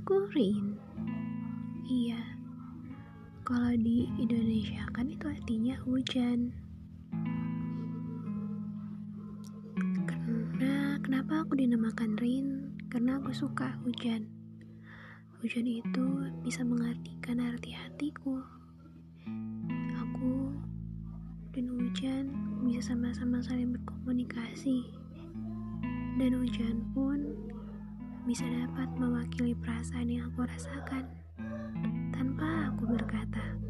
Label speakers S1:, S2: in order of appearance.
S1: itu rain. Iya. Kalau di Indonesia kan itu artinya hujan. Karena kenapa aku dinamakan rain? Karena aku suka hujan. Hujan itu bisa mengartikan arti hatiku. Aku dan hujan bisa sama-sama saling berkomunikasi. Dan hujan pun bisa dapat mewakili perasaan yang aku rasakan tanpa aku berkata.